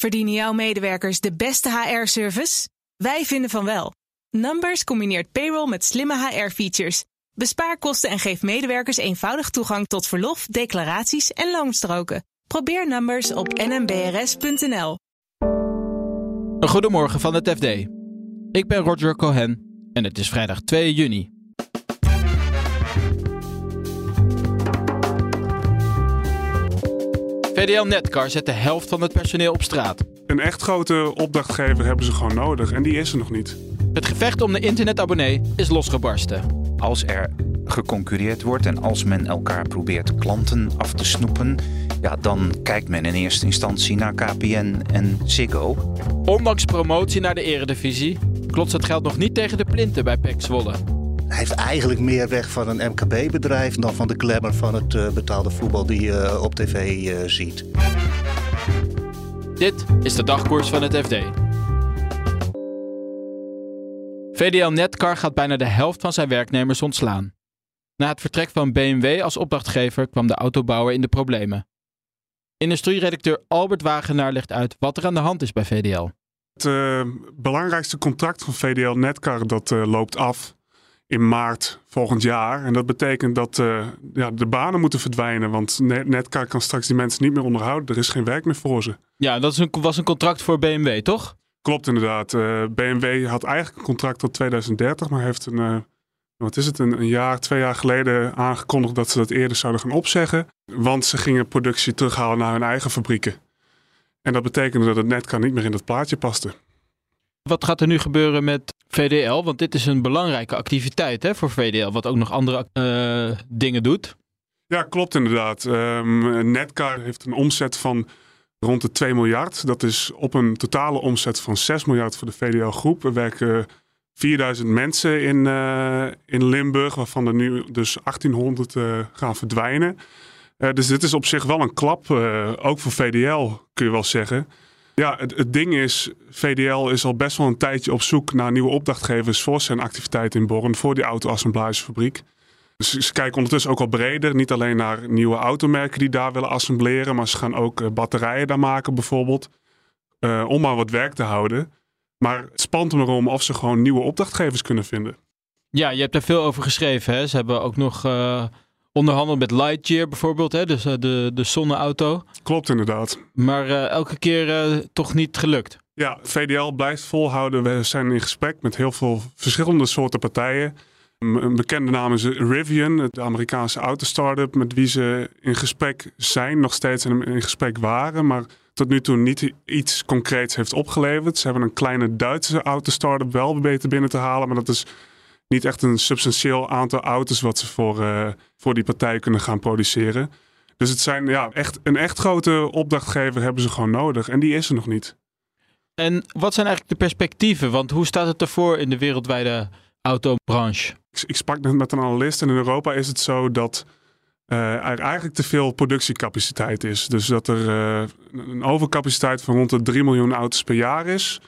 Verdienen jouw medewerkers de beste HR-service? Wij vinden van wel. Numbers combineert payroll met slimme HR-features. Bespaar kosten en geef medewerkers eenvoudig toegang tot verlof, declaraties en loonstroken. Probeer Numbers op nmbrs.nl. Goedemorgen van het FD. Ik ben Roger Cohen en het is vrijdag 2 juni. VDL Netcar zet de helft van het personeel op straat. Een echt grote opdrachtgever hebben ze gewoon nodig en die is er nog niet. Het gevecht om de internetabonnee is losgebarsten. Als er geconcureerd wordt en als men elkaar probeert klanten af te snoepen, ja, dan kijkt men in eerste instantie naar KPN en Ziggo. Ondanks promotie naar de eredivisie klotst het geld nog niet tegen de plinten bij PEC Zwolle. Hij heeft eigenlijk meer weg van een MKB-bedrijf dan van de glamour van het uh, betaalde voetbal die je uh, op tv uh, ziet. Dit is de dagkoers van het FD. VDL Netcar gaat bijna de helft van zijn werknemers ontslaan. Na het vertrek van BMW als opdrachtgever kwam de autobouwer in de problemen. Industrieredacteur Albert Wagenaar legt uit wat er aan de hand is bij VDL. Het uh, belangrijkste contract van VDL Netcar dat uh, loopt af in maart volgend jaar. En dat betekent dat uh, ja, de banen moeten verdwijnen. Want Netcar kan straks die mensen niet meer onderhouden. Er is geen werk meer voor ze. Ja, dat een, was een contract voor BMW, toch? Klopt inderdaad. BMW had eigenlijk een contract tot 2030, maar heeft een wat is het, een, een, jaar, twee jaar geleden aangekondigd dat ze dat eerder zouden gaan opzeggen. Want ze gingen productie terughalen naar hun eigen fabrieken. En dat betekende dat het netcar niet meer in dat plaatje paste. Wat gaat er nu gebeuren met VDL? Want dit is een belangrijke activiteit hè, voor VDL, wat ook nog andere uh, dingen doet. Ja, klopt inderdaad. Um, Netcar heeft een omzet van rond de 2 miljard. Dat is op een totale omzet van 6 miljard voor de VDL groep. We werken 4000 mensen in, uh, in Limburg, waarvan er nu dus 1800 uh, gaan verdwijnen. Dus dit is op zich wel een klap, ook voor VDL kun je wel zeggen. Ja, het, het, ding is, VDL is al best wel een tijdje op zoek naar nieuwe opdrachtgevers voor zijn activiteit in Born, voor die auto-assemblagefabriek. Dus ze kijken ondertussen ook al breder, niet alleen naar nieuwe automerken die daar willen assembleren, maar ze gaan ook batterijen daar maken bijvoorbeeld, om maar wat werk te houden. Maar het spant hem erom of ze gewoon nieuwe opdrachtgevers kunnen vinden. Ja, je hebt er veel over geschreven. Hè? Ze hebben ook nog uh, onderhandeld met Lightyear bijvoorbeeld, hè? Dus, uh, de, de zonneauto. Klopt inderdaad. Maar uh, elke keer toch niet gelukt. Ja, VDL blijft volhouden. We zijn in gesprek met heel veel verschillende soorten partijen. Een bekende naam is Rivian, de Amerikaanse autostartup, met wie ze in gesprek zijn, nog steeds in gesprek waren. Maar tot nu toe niet iets concreets heeft opgeleverd. Ze hebben een kleine Duitse autostartup wel weten binnen te halen, maar dat is niet echt een substantieel aantal auto's wat ze voor, uh, voor die partij kunnen gaan produceren. Dus het zijn ja, echt, een echt grote opdrachtgever hebben ze gewoon nodig en die is er nog niet. En wat zijn eigenlijk de perspectieven? Want hoe staat het ervoor in de wereldwijde autobranche? Ik, ik sprak net met een analist en in Europa is het zo dat uh, er eigenlijk te veel productiecapaciteit is. Dus dat er uh, een overcapaciteit van rond de 3 miljoen auto's per jaar is.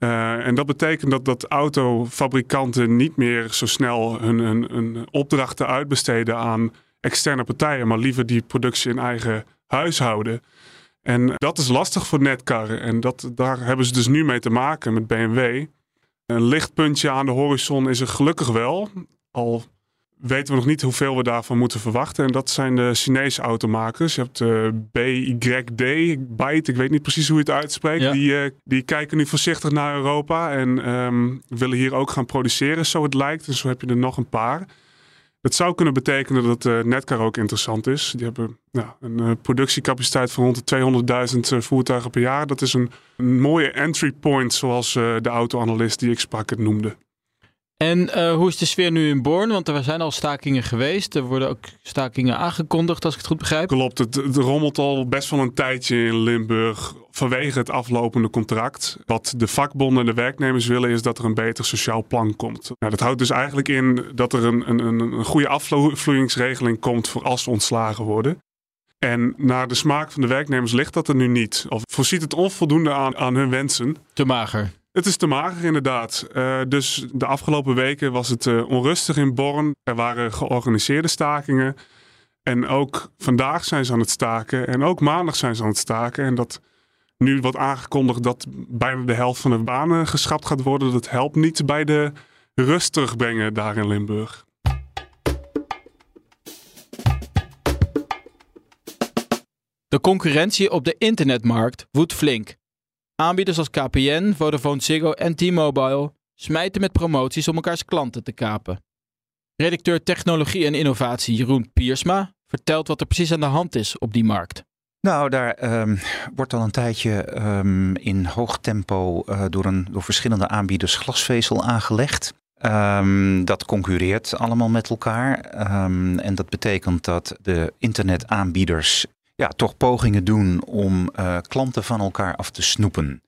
Uh, en dat betekent dat, dat autofabrikanten niet meer zo snel hun, hun, hun, opdrachten uitbesteden aan externe partijen, maar liever die productie in eigen huis houden. En dat is lastig voor Netcar. En dat, daar hebben ze dus nu mee te maken met BMW. Een lichtpuntje aan de horizon is er gelukkig wel. Al weten we nog niet hoeveel we daarvan moeten verwachten. En dat zijn de Chinese automakers. Je hebt uh, BYD, Byte, ik weet niet precies hoe je het uitspreekt. Ja. Die, uh, die kijken nu voorzichtig naar Europa en um, willen hier ook gaan produceren, zo het lijkt. En zo heb je er nog een paar. Het zou kunnen betekenen dat uh, Netcar ook interessant is. Die hebben ja, een productiecapaciteit van rond de 200.000 voertuigen per jaar. Dat is een, een mooie entry point, zoals de autoanalist die ik sprak het noemde. En uh, hoe is de sfeer nu in Born? Want er zijn al stakingen geweest. Er worden ook stakingen aangekondigd, als ik het goed begrijp. Klopt, het, het rommelt al best wel een tijdje in Limburg vanwege het aflopende contract. Wat de vakbonden en de werknemers willen is dat er een beter sociaal plan komt. Nou, dat houdt dus eigenlijk in dat er een, een, een goede afvloeingsregeling komt voor als ze ontslagen worden. En naar de smaak van de werknemers ligt dat er nu niet. Of voorziet het onvoldoende aan, aan hun wensen. Te mager. Het is te mager inderdaad. Uh, dus de afgelopen weken was het uh, onrustig in Born. Er waren georganiseerde stakingen. En ook vandaag zijn ze aan het staken. En ook maandag zijn ze aan het staken. En dat nu wordt aangekondigd dat bijna de helft van de banen geschrapt gaat worden. Dat helpt niet bij de rust terugbrengen daar in Limburg. De concurrentie op de internetmarkt woedt flink. Aanbieders als KPN, Vodafone Ziggo en T-Mobile smijten met promoties om elkaars klanten te kapen. Redacteur Technologie en Innovatie Jeroen Piersma vertelt wat er precies aan de hand is op die markt. Nou, daar ehm, wordt al een tijdje ehm, in hoog tempo uh, door, een, door verschillende aanbieders glasvezel aangelegd. Um, dat concurreert allemaal met elkaar. en dat betekent dat de internetaanbieders ja, toch pogingen doen om uh, klanten van elkaar af te snoepen.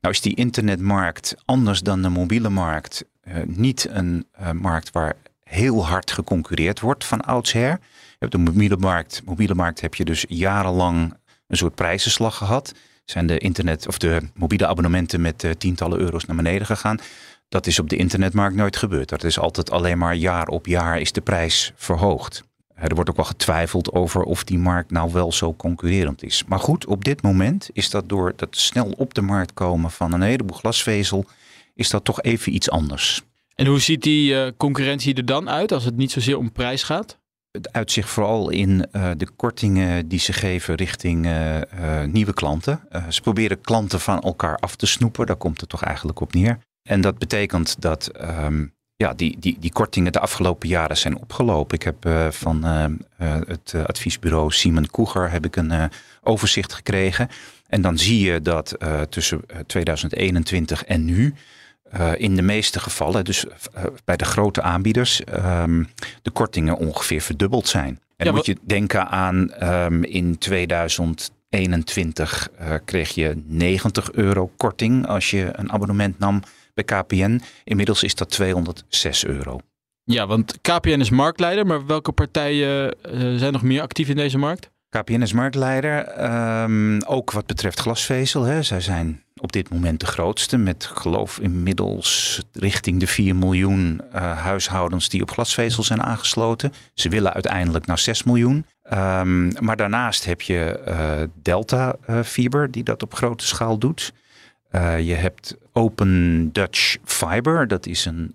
Nou is die internetmarkt anders dan de mobiele markt uh, niet een markt waar heel hard geconcurreerd wordt van oudsher. Hebt de mobiele markt. Mobiele markt heb je dus jarenlang een soort prijzenslag gehad. Zijn de internet of de mobiele abonnementen met tientallen euro's naar beneden gegaan. Dat is op de internetmarkt nooit gebeurd. Dat is altijd alleen maar jaar op jaar is de prijs verhoogd. Eh, er wordt ook wel getwijfeld over of die markt nou wel zo concurrerend is. Maar goed, op dit moment is dat door dat snel op de markt komen van een heleboel glasvezel, is dat toch even iets anders. En hoe ziet die uh, concurrentie er dan uit als het niet zozeer om prijs gaat? Het uitzicht vooral in uh, de kortingen die ze geven richting uh, nieuwe klanten. ze proberen klanten van elkaar af te snoepen, daar komt het toch eigenlijk op neer. En dat betekent dat um, ja, die, die, die kortingen de afgelopen jaren zijn opgelopen. Ik heb van het adviesbureau Simon Koeger heb ik een overzicht gekregen. En dan zie je dat tussen 2021 en nu in de meeste gevallen, dus bij de grote aanbieders, um, de kortingen ongeveer verdubbeld zijn. En ja, dan moet je denken aan um, in 2021 uh, kreeg je 90 euro korting als je een abonnement nam bij KPN. Inmiddels is dat 206 euro. Ja, want KPN is marktleider, maar welke partijen zijn nog meer actief in deze markt? KPN is marktleider, um, ook wat betreft glasvezel. Hè. Zij zijn op dit moment de grootste. Met geloof inmiddels richting de 4 miljoen uh, huishoudens die op glasvezel zijn aangesloten. Ze willen uiteindelijk naar 6 miljoen. Um, maar daarnaast heb je uh, Delta Fiber die dat op grote schaal doet. Je hebt Open Dutch Fiber. Dat is een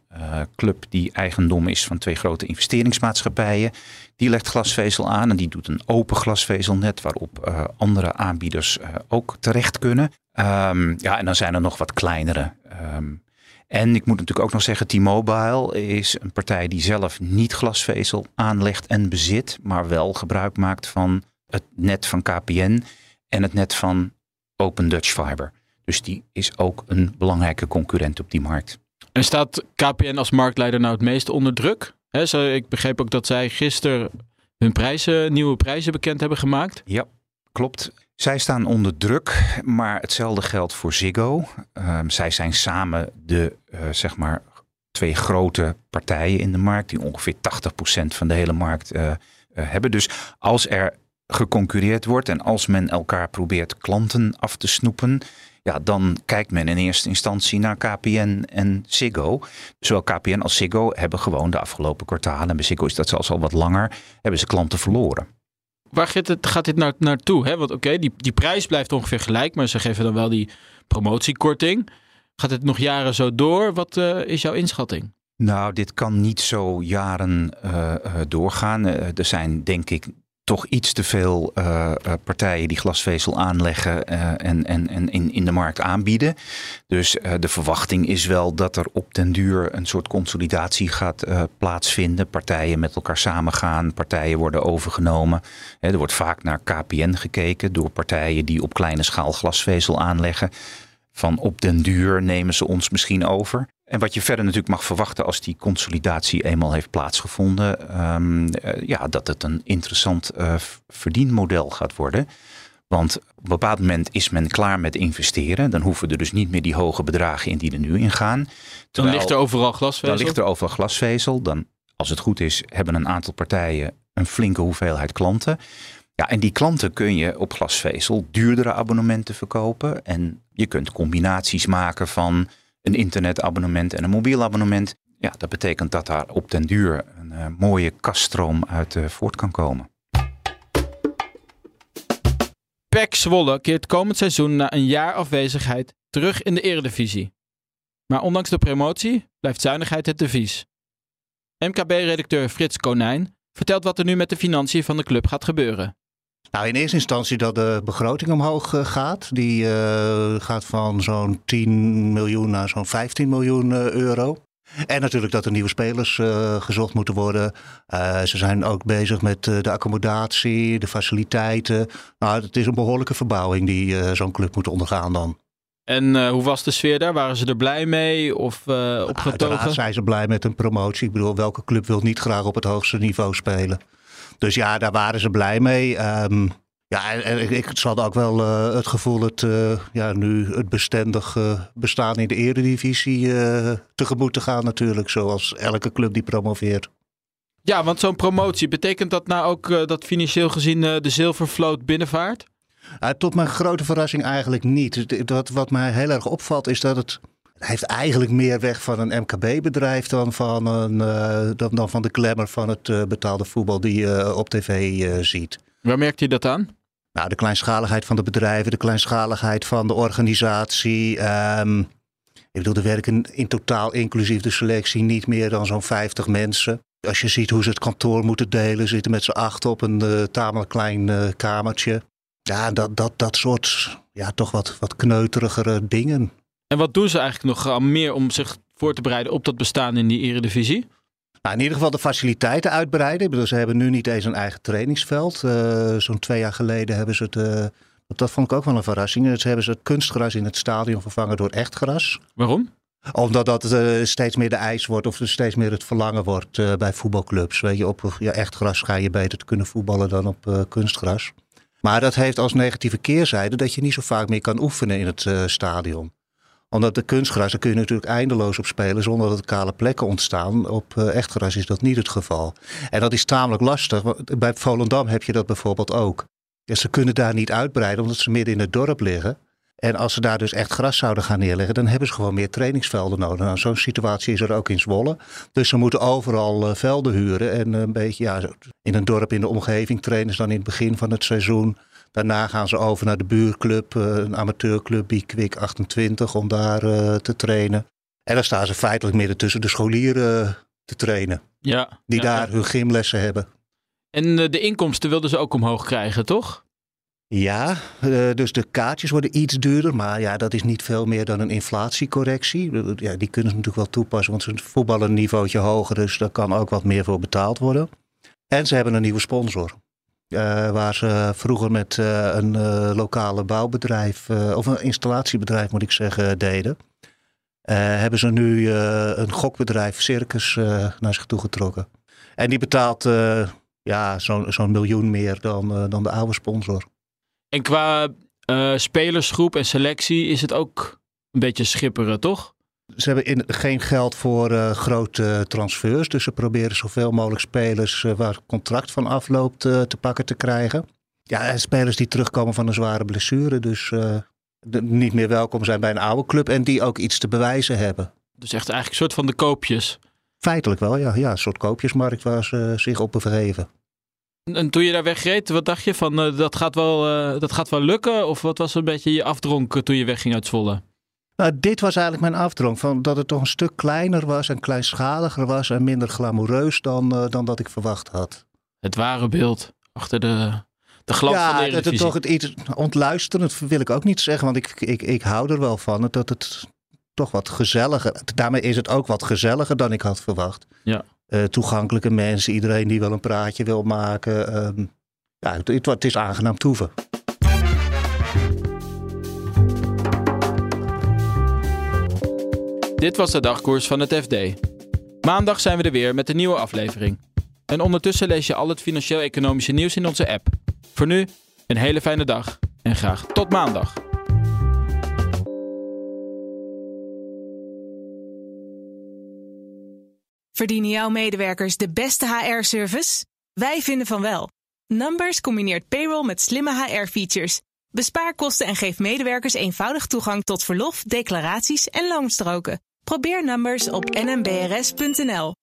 club die eigendom is van twee grote investeringsmaatschappijen. Die legt glasvezel aan en die doet een open glasvezelnet waarop andere aanbieders ook terecht kunnen. Um, ja, en dan zijn er nog wat kleinere. Um, en ik moet natuurlijk ook nog zeggen, T-Mobile is een partij die zelf niet glasvezel aanlegt en bezit, maar wel gebruik maakt van het net van KPN en het net van Open Dutch Fiber. Dus die is ook een belangrijke concurrent op die markt. En staat KPN als marktleider nou het meest onder druk? He, zo, ik begreep ook dat zij gisteren hun prijzen, nieuwe prijzen bekend hebben gemaakt. Ja, klopt. Zij staan onder druk, maar hetzelfde geldt voor Ziggo. Um, zij zijn samen de uh, zeg maar twee grote partijen in de markt die ongeveer 80% van de hele markt uh, uh, hebben. Dus als er geconcurreerd wordt en als men elkaar probeert klanten af te snoepen, ja, dan kijkt men in eerste instantie naar KPN en Ziggo. Zowel KPN als Ziggo hebben gewoon de afgelopen kwartalen, en bij Ziggo is dat zelfs al wat langer, hebben ze klanten verloren waar gaat, het, gaat dit nou naartoe? Hè? Want oké, die, die prijs blijft ongeveer gelijk, maar ze geven dan wel die promotiekorting. Gaat het nog jaren zo door? Wat uh, is jouw inschatting? Nou, dit kan niet zo jaren uh, doorgaan. er zijn denk ik toch iets te veel uh, partijen die glasvezel aanleggen uh, en, en, en in, in de markt aanbieden. Dus de verwachting is wel dat er op den duur een soort consolidatie gaat plaatsvinden. Partijen met elkaar samengaan, partijen worden overgenomen. er wordt vaak naar KPN gekeken door partijen die op kleine schaal glasvezel aanleggen. Van op den duur nemen ze ons misschien over. En wat je verder natuurlijk mag verwachten als die consolidatie eenmaal heeft plaatsgevonden, um, uh, ja, dat het een interessant uh, verdienmodel gaat worden. Want op een bepaald moment is men klaar met investeren. Dan hoeven er dus niet meer die hoge bedragen in die er nu in gaan. dan ligt er overal glasvezel. Dan ligt er overal glasvezel. Dan, als het goed is, hebben een aantal partijen een flinke hoeveelheid klanten. Ja, en die klanten kun je op glasvezel duurdere abonnementen verkopen. En je kunt combinaties maken van een internetabonnement en een mobiel abonnement. Ja, dat betekent dat daar op den duur een uh, mooie kaststroom uit uh, voort kan komen. PEC Zwolle keert komend seizoen na een jaar afwezigheid terug in de eredivisie. Maar ondanks de promotie blijft zuinigheid het devies. MKB-redacteur Frits Konijn vertelt wat er nu met de financiën van de club gaat gebeuren. Nou, in eerste instantie dat de begroting omhoog uh, gaat. Die uh, gaat van zo'n 10 miljoen naar zo'n 15 miljoen uh, euro. En natuurlijk dat er nieuwe spelers gezocht moeten worden. ze zijn ook bezig met de accommodatie, de faciliteiten. Nou, het is een behoorlijke verbouwing die zo'n club moet ondergaan dan. En hoe was de sfeer daar? Waren ze er blij mee of uh, opgetogen? Uiteraard zijn ze blij met een promotie. Ik bedoel, welke club wil niet graag op het hoogste niveau spelen? Dus ja, daar waren ze blij mee. Um, ja, en, ik, ik had ook wel uh, het gevoel dat uh, ja, nu het bestendig uh, bestaan in de eredivisie tegemoet te gaan natuurlijk. Zoals elke club die promoveert. Ja, want zo'n promotie, betekent dat nou ook dat financieel gezien de zilvervloot binnenvaart? tot mijn grote verrassing eigenlijk niet. Wat, wat mij heel erg opvalt is dat het heeft eigenlijk meer weg van een MKB-bedrijf dan van, een, uh, dan, dan van de glamour van het uh, betaalde voetbal die je op tv uh, ziet. Waar merkt u dat aan? Nou, de kleinschaligheid van de bedrijven, de kleinschaligheid van de organisatie. Um, ik bedoel, er werken in totaal, inclusief de selectie, niet meer dan zo'n 50 mensen. Als je ziet hoe ze het kantoor moeten delen, zitten met z'n acht op een tamelijk klein kamertje. Ja, dat, dat, dat soort, ja, toch wat, wat kneuterigere dingen. En wat doen ze eigenlijk nog meer om zich voor te bereiden op dat bestaan in die eredivisie? Nou, in ieder geval de faciliteiten uitbreiden. Ik bedoel, ze hebben nu niet eens een eigen trainingsveld. Uh, Zo'n twee jaar geleden hebben ze het. Uh, dat vond ik ook wel een verrassing. Ze hebben ze het kunstgras in het stadion vervangen door echt gras. Waarom? Omdat dat uh, steeds meer de eis wordt of steeds meer het verlangen wordt bij voetbalclubs. Weet je, op ja, echt gras ga je beter te kunnen voetballen dan op kunstgras. Maar dat heeft als negatieve keerzijde dat je niet zo vaak meer kan oefenen in het stadion omdat de kunstgras, daar kun je natuurlijk eindeloos op spelen zonder dat er kale plekken ontstaan. Op uh, echtgras is dat niet het geval. En dat is tamelijk lastig. Bij Volendam heb je dat bijvoorbeeld ook. Dus ze kunnen daar niet uitbreiden omdat ze midden in het dorp liggen. En als ze daar dus echt gras zouden gaan neerleggen, dan hebben ze gewoon meer trainingsvelden nodig. Nou, zo'n situatie is er ook in Zwolle. Dus ze moeten overal uh, velden huren en een beetje ja, in een dorp in de omgeving trainen ze dan in het begin van het seizoen. Daarna gaan ze over naar de buurclub, eh, een amateurclub, Bikwik 28, om daar uh, te trainen. En dan staan ze feitelijk midden tussen de scholieren eh, te trainen. Ja, die ja, daar ja. hun gymlessen hebben. En de inkomsten wilden ze ook omhoog krijgen, toch? Ja, dus de kaartjes worden iets duurder. Maar ja, dat is niet veel meer dan een inflatiecorrectie. Ja, die kunnen ze natuurlijk wel toepassen, want ze voetballen een niveautje hoger. Dus daar kan ook wat meer voor betaald worden. En ze hebben een nieuwe sponsor. Uh, waar ze vroeger met uh, een lokale bouwbedrijf, of een installatiebedrijf moet ik zeggen, deden. hebben ze nu een gokbedrijf, Circus, naar zich toe getrokken. En die betaalt ja, zo'n zo miljoen meer dan, dan de oude sponsor. En qua spelersgroep en selectie is het ook een beetje schipperen, toch? Ze hebben in, geen geld voor uh, grote transfers. Dus ze proberen zoveel mogelijk spelers uh, waar het contract van afloopt uh, te pakken te krijgen. Ja, en spelers die terugkomen van een zware blessure. Dus de, niet meer welkom zijn bij een oude club. En die ook iets te bewijzen hebben. Dus echt eigenlijk een soort van de koopjes. Feitelijk wel, ja. ja een soort koopjesmarkt waar ze zich op begeven. En toen je daar wegreed, wat dacht je van dat, gaat wel, dat gaat wel lukken? Of wat was een beetje je afdronk toen je wegging uit Zwolle? Nou, dit was eigenlijk mijn afdronk. Van dat het toch een stuk kleiner was en kleinschaliger was en minder glamoureus dan, uh, dan dat ik verwacht had. Het ware beeld achter de, de glans ja, van de dat het toch het iets ontluisterend wil ik ook niet zeggen, want ik, ik, ik hou er wel van. Dat het toch wat gezelliger. Daarmee is het ook wat gezelliger dan ik had verwacht. Ja. Uh, toegankelijke mensen, iedereen die wel een praatje wil maken. Um, ja, het, het, het is aangenaam toeven. Dit was de dagkoers van het FD. Maandag zijn we er weer met een nieuwe aflevering. En ondertussen lees je al het financieel-economische nieuws in onze app. Voor nu, een hele fijne dag en graag tot maandag. Verdienen jouw medewerkers de beste HR-service? Wij vinden van wel. Numbers combineert payroll met slimme HR-features. Bespaar kosten en geef medewerkers eenvoudig toegang tot verlof, declaraties en loonstroken. Probeer Numbers op nmbrs.nl.